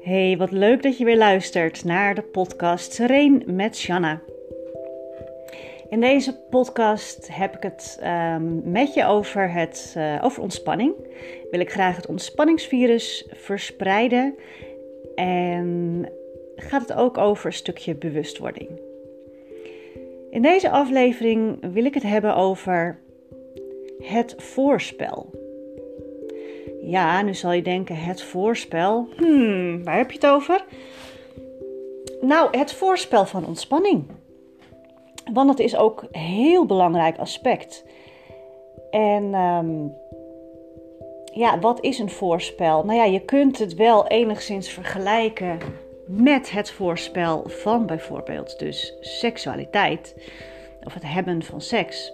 Hey, wat leuk dat je weer luistert naar de podcast Sereen met Shanna. In deze podcast heb ik het um, met je over, het, uh, over ontspanning. Wil ik graag het ontspanningsvirus verspreiden en gaat het ook over een stukje bewustwording. In deze aflevering wil ik het hebben over het voorspel. Ja, nu zal je denken: het voorspel. Hmm, waar heb je het over? Nou, het voorspel van ontspanning. Want dat is ook een heel belangrijk aspect. En ehm, ja, wat is een voorspel? Nou ja, je kunt het wel enigszins vergelijken met het voorspel van bijvoorbeeld dus seksualiteit of het hebben van seks.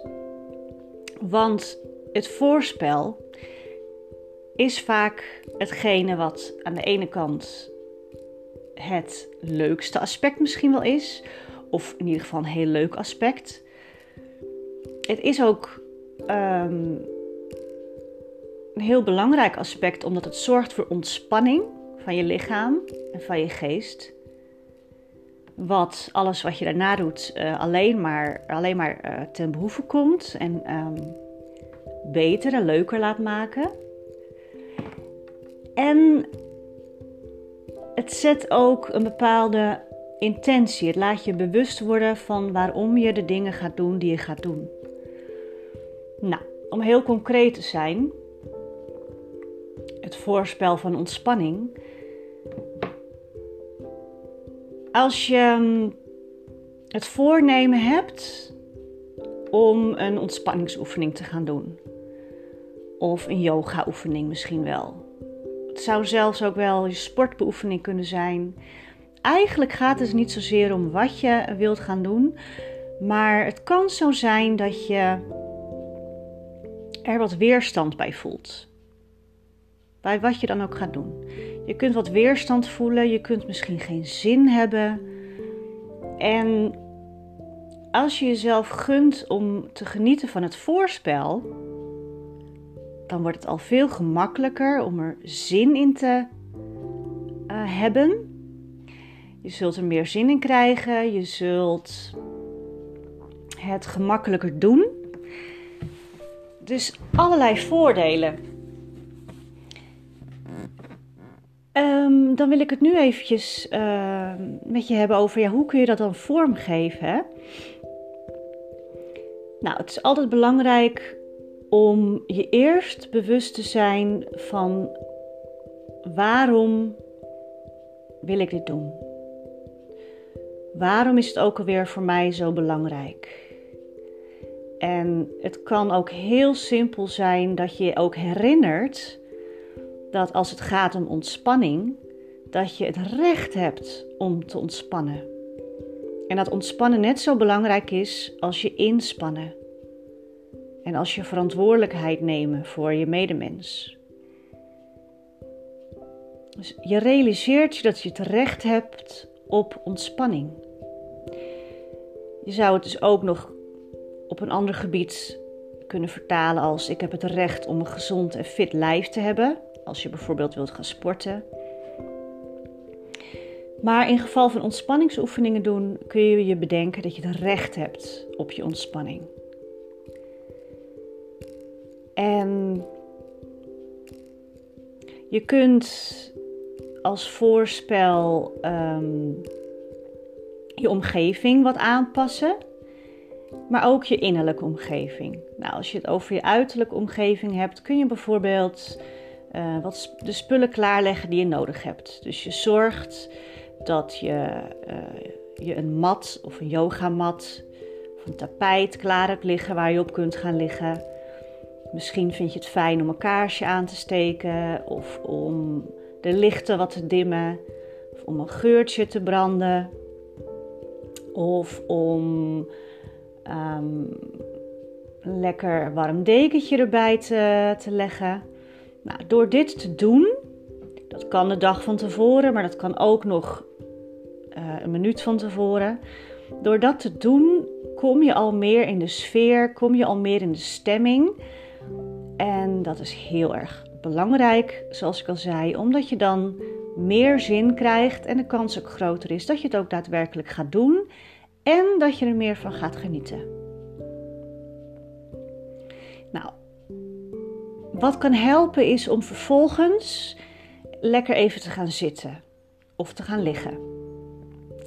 Want het voorspel is vaak hetgene wat aan de ene kant het leukste aspect misschien wel is, of in ieder geval een heel leuk aspect. Het is ook ehm, een heel belangrijk aspect omdat het zorgt voor ontspanning van je lichaam en van je geest. Wat alles wat je daarna doet uh, alleen maar, alleen maar uh, ten behoeve komt en um, beter en leuker laat maken. En het zet ook een bepaalde intentie. Het laat je bewust worden van waarom je de dingen gaat doen die je gaat doen. Nou, om heel concreet te zijn, het voorspel van ontspanning. Als je hm, het voornemen hebt om een ontspanningsoefening te gaan doen, of een yoga-oefening misschien wel. Het zou zelfs ook wel je sportbeoefening kunnen zijn. Eigenlijk gaat het niet zozeer om wat je wilt gaan doen, maar het kan zo zijn dat je er wat weerstand bij voelt. Bij wat je dan ook gaat doen. Je kunt wat weerstand voelen, je kunt misschien geen zin hebben. En als je jezelf gunt om te genieten van het voorspel, dan wordt het al veel gemakkelijker om er zin in te uh, hebben. Je zult er meer zin in krijgen, je zult het gemakkelijker doen. Dus allerlei voordelen. Dan wil ik het nu eventjes uh, met je hebben over ja, hoe kun je dat dan vormgeven. Nou, het is altijd belangrijk om je eerst bewust te zijn van waarom wil ik dit doen? Waarom is het ook alweer voor mij zo belangrijk? En het kan ook heel simpel zijn dat je je ook herinnert dat als het gaat om ontspanning, dat je het recht hebt om te ontspannen. En dat ontspannen net zo belangrijk is als je inspannen. En als je verantwoordelijkheid nemen voor je medemens. Dus je realiseert je dat je het recht hebt op ontspanning. Je zou het dus ook nog op een ander gebied kunnen vertalen als ik heb het recht om een gezond en fit lijf te hebben. Als je bijvoorbeeld wilt gaan sporten. Maar in geval van ontspanningsoefeningen doen kun je je bedenken dat je het recht hebt op je ontspanning. En je kunt als voorspel um, je omgeving wat aanpassen, maar ook je innerlijke omgeving. Nou, als je het over je uiterlijke omgeving hebt, kun je bijvoorbeeld uh, wat de spullen klaarleggen die je nodig hebt. Dus je zorgt dat je, uh, je een mat of een yogamat of een tapijt klaar hebt liggen waar je op kunt gaan liggen. Misschien vind je het fijn om een kaarsje aan te steken of om de lichten wat te dimmen of om een geurtje te branden of om um, een lekker warm dekentje erbij te, te leggen. Nou, door dit te doen, dat kan de dag van tevoren, maar dat kan ook nog uh, een minuut van tevoren. Door dat te doen, kom je al meer in de sfeer, kom je al meer in de stemming. En dat is heel erg belangrijk, zoals ik al zei, omdat je dan meer zin krijgt en de kans ook groter is dat je het ook daadwerkelijk gaat doen en dat je er meer van gaat genieten. Nou, wat kan helpen is om vervolgens lekker even te gaan zitten of te gaan liggen.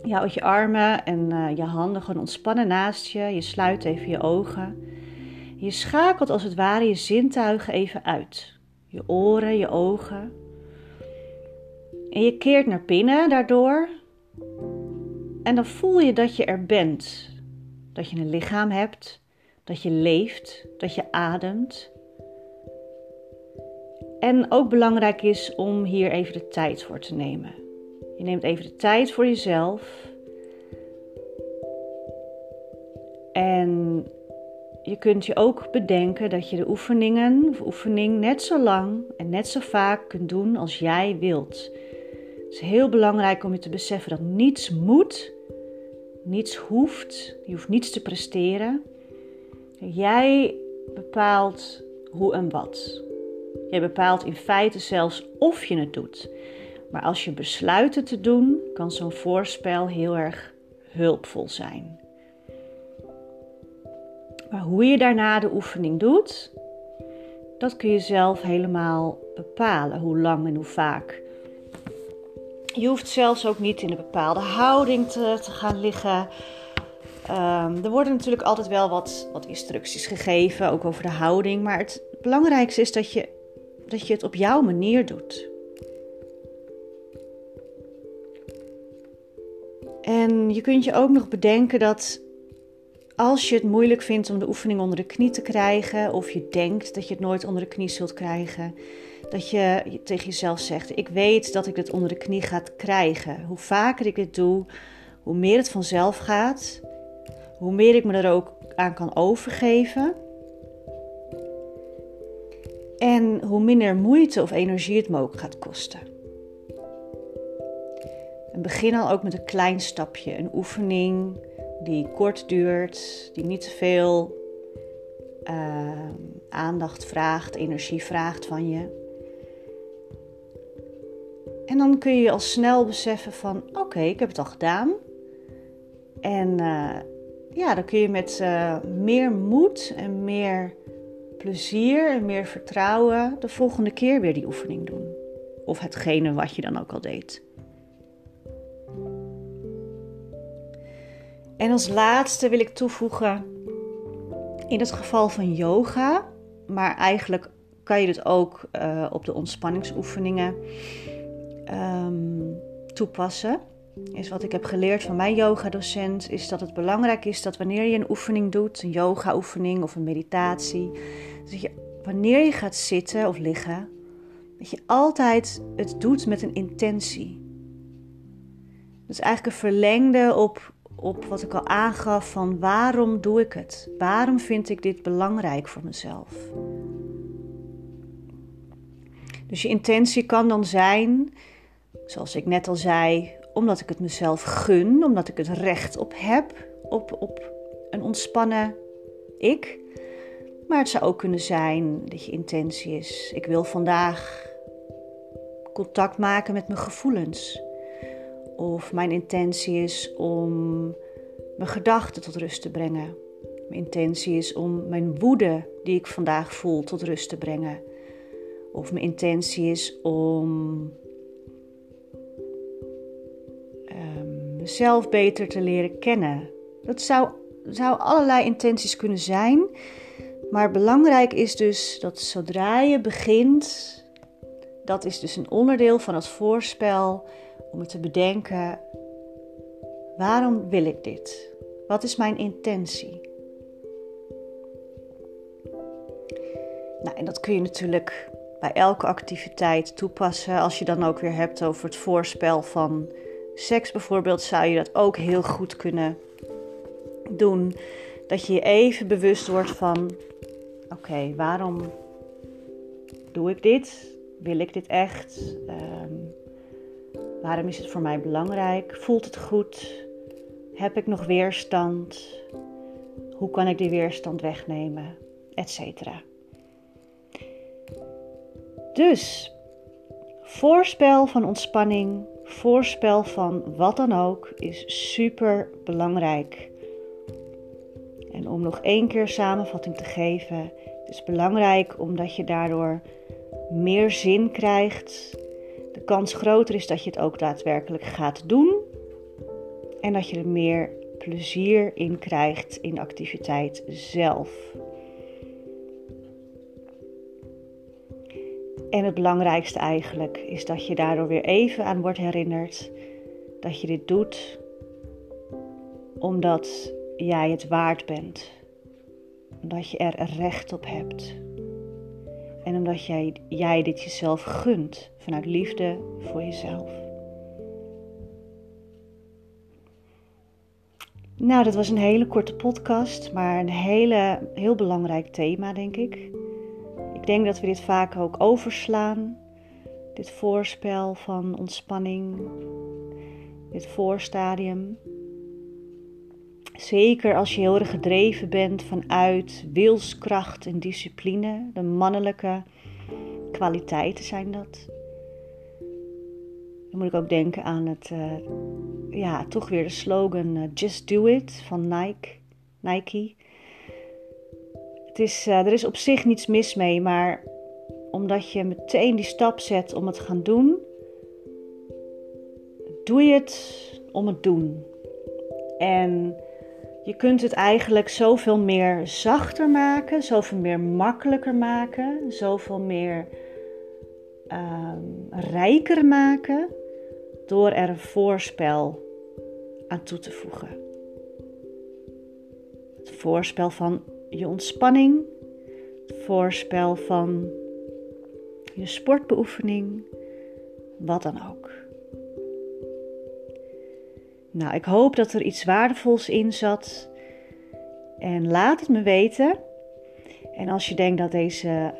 Je houdt je armen en uh, je handen gewoon ontspannen naast je. Je sluit even je ogen. Je schakelt als het ware je zintuigen even uit. Je oren, je ogen. En je keert naar binnen daardoor. En dan voel je dat je er bent. Dat je een lichaam hebt. Dat je leeft. Dat je ademt. En ook belangrijk is om hier even de tijd voor te nemen. Je neemt even de tijd voor jezelf. En je kunt je ook bedenken dat je de oefeningen of oefening net zo lang en net zo vaak kunt doen als jij wilt. Het is heel belangrijk om je te beseffen dat niets moet, niets hoeft, je hoeft niets te presteren. Jij bepaalt hoe en wat. Jij bepaalt in feite zelfs of je het doet. Maar als je besluit het te doen, kan zo'n voorspel heel erg hulpvol zijn. Maar hoe je daarna de oefening doet, dat kun je zelf helemaal bepalen, hoe lang en hoe vaak. Je hoeft zelfs ook niet in een bepaalde houding te, te gaan liggen. Um, er worden natuurlijk altijd wel wat, wat instructies gegeven, ook over de houding. Maar het belangrijkste is dat je, dat je het op jouw manier doet. En je kunt je ook nog bedenken dat als je het moeilijk vindt om de oefening onder de knie te krijgen, of je denkt dat je het nooit onder de knie zult krijgen, dat je tegen jezelf zegt: Ik weet dat ik het onder de knie ga krijgen. Hoe vaker ik dit doe, hoe meer het vanzelf gaat, hoe meer ik me er ook aan kan overgeven. En hoe minder moeite of energie het me ook gaat kosten. En begin al ook met een klein stapje, een oefening die kort duurt, die niet te veel uh, aandacht vraagt, energie vraagt van je. En dan kun je al snel beseffen van oké, ik heb het al gedaan. En uh, ja, dan kun je met uh, meer moed en meer plezier en meer vertrouwen de volgende keer weer die oefening doen. Of hetgene wat je dan ook al deed. En als laatste wil ik toevoegen, in het geval van yoga, maar eigenlijk kan je dit ook uh, op de ontspanningsoefeningen um, toepassen. Is wat ik heb geleerd van mijn yoga-docent, is dat het belangrijk is dat wanneer je een oefening doet, een yoga-oefening of een meditatie, dat je wanneer je gaat zitten of liggen, dat je altijd het doet met een intentie. Dat is eigenlijk een verlengde op op wat ik al aangaf van waarom doe ik het? Waarom vind ik dit belangrijk voor mezelf? Dus je intentie kan dan zijn, zoals ik net al zei, omdat ik het mezelf gun, omdat ik het recht op heb, op, op een ontspannen ik. Maar het zou ook kunnen zijn dat je intentie is: ik wil vandaag contact maken met mijn gevoelens. Of mijn intentie is om mijn gedachten tot rust te brengen. Mijn intentie is om mijn woede die ik vandaag voel tot rust te brengen. Of mijn intentie is om mezelf beter te leren kennen. Dat zou, zou allerlei intenties kunnen zijn. Maar belangrijk is dus dat zodra je begint, dat is dus een onderdeel van het voorspel om te bedenken: waarom wil ik dit? Wat is mijn intentie? Nou, en dat kun je natuurlijk bij elke activiteit toepassen. Als je dan ook weer hebt over het voorspel van seks bijvoorbeeld, zou je dat ook heel goed kunnen doen. Dat je je even bewust wordt van: oké, waarom doe ik dit? Wil ik dit echt? Um, Waarom is het voor mij belangrijk? Voelt het goed? Heb ik nog weerstand? Hoe kan ik die weerstand wegnemen? Etcetera. Dus voorspel van ontspanning, voorspel van wat dan ook is super belangrijk. En om nog één keer samenvatting te geven, het is belangrijk omdat je daardoor meer zin krijgt. De kans groter is dat je het ook daadwerkelijk gaat doen. En dat je er meer plezier in krijgt in de activiteit zelf. En het belangrijkste eigenlijk is dat je daardoor weer even aan wordt herinnerd dat je dit doet omdat jij het waard bent. Omdat je er recht op hebt. En omdat jij, jij dit jezelf gunt vanuit liefde voor jezelf. Nou, dat was een hele korte podcast, maar een hele, heel belangrijk thema, denk ik. Ik denk dat we dit vaak ook overslaan. Dit voorspel van ontspanning, dit voorstadium. Zeker als je heel erg gedreven bent vanuit wilskracht en discipline. De mannelijke kwaliteiten zijn dat. Dan moet ik ook denken aan het, uh, ja, toch weer de slogan uh, Just Do It van Nike. Nike. Uh, er is op zich niets mis mee, maar omdat je meteen die stap zet om het te gaan doen, doe je het om het doen. En je kunt het eigenlijk zoveel meer zachter maken, zoveel meer makkelijker maken, zoveel meer um, rijker maken door er een voorspel aan toe te voegen. Het voorspel van je ontspanning, het voorspel van je sportbeoefening, wat dan ook. Nou, ik hoop dat er iets waardevols in zat. En laat het me weten. En als je denkt dat deze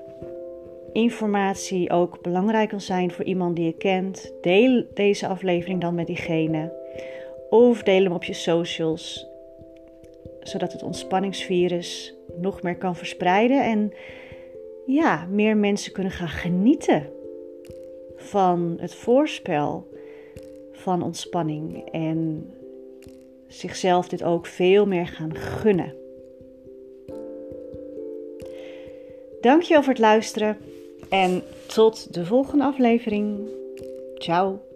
informatie ook belangrijk kan zijn voor iemand die je kent, deel deze aflevering dan met diegene. Of deel hem op je socials, zodat het ontspanningsvirus nog meer kan verspreiden en ja, meer mensen kunnen gaan genieten van het voorspel van ontspanning en zichzelf dit ook veel meer gaan gunnen. Dankjewel voor het luisteren en tot de volgende aflevering. Ciao.